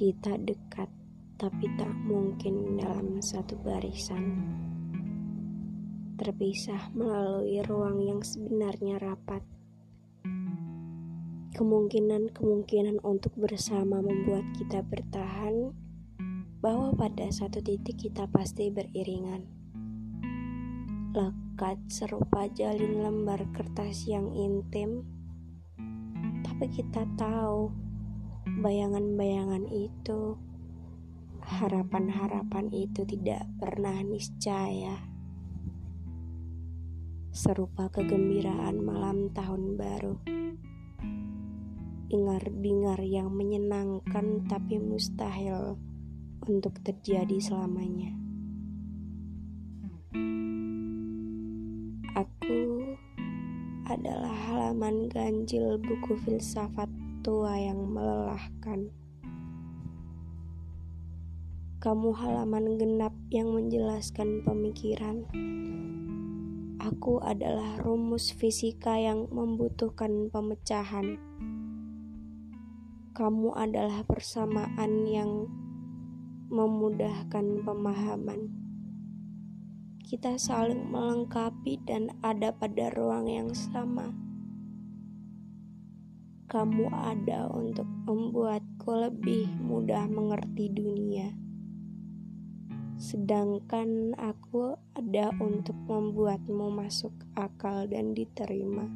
Kita dekat, tapi tak mungkin dalam satu barisan. Terpisah melalui ruang yang sebenarnya rapat. Kemungkinan-kemungkinan untuk bersama membuat kita bertahan, bahwa pada satu titik kita pasti beriringan. Lekat serupa jalin lembar kertas yang intim, tapi kita tahu bayangan-bayangan itu, harapan-harapan itu tidak pernah niscaya. Serupa kegembiraan malam tahun baru. Ingar-bingar yang menyenangkan tapi mustahil untuk terjadi selamanya. Aku adalah halaman ganjil buku filsafat tua yang melelahkan. Kamu halaman genap yang menjelaskan pemikiran. Aku adalah rumus fisika yang membutuhkan pemecahan. Kamu adalah persamaan yang memudahkan pemahaman. Kita saling melengkapi dan ada pada ruang yang sama kamu ada untuk membuatku lebih mudah mengerti dunia. Sedangkan aku ada untuk membuatmu masuk akal dan diterima.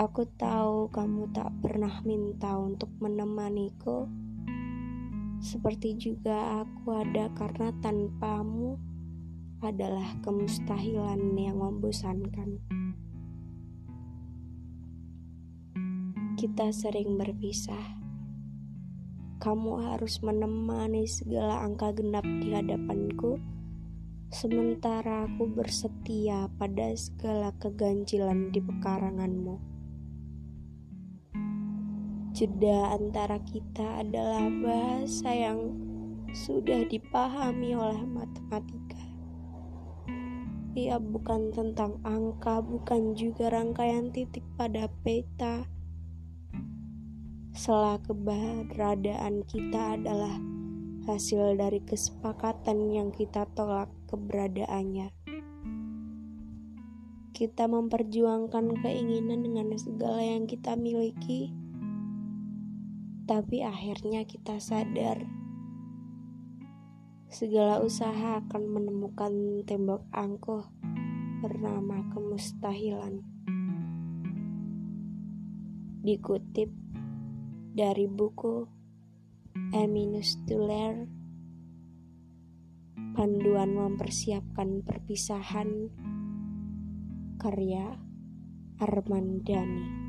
Aku tahu kamu tak pernah minta untuk menemaniku, seperti juga aku ada karena tanpamu adalah kemustahilan yang membosankan. Kita sering berpisah. Kamu harus menemani segala angka genap di hadapanku, sementara aku bersetia pada segala keganjilan di pekaranganmu. Jeda antara kita adalah bahasa yang sudah dipahami oleh matematika. Ia bukan tentang angka, bukan juga rangkaian titik pada peta Setelah keberadaan kita adalah hasil dari kesepakatan yang kita tolak keberadaannya. Kita memperjuangkan keinginan dengan segala yang kita miliki, tapi akhirnya kita sadar segala usaha akan menemukan tembok angkuh bernama kemustahilan. Dikutip dari buku Eminus Tuller Panduan mempersiapkan perpisahan karya Armandani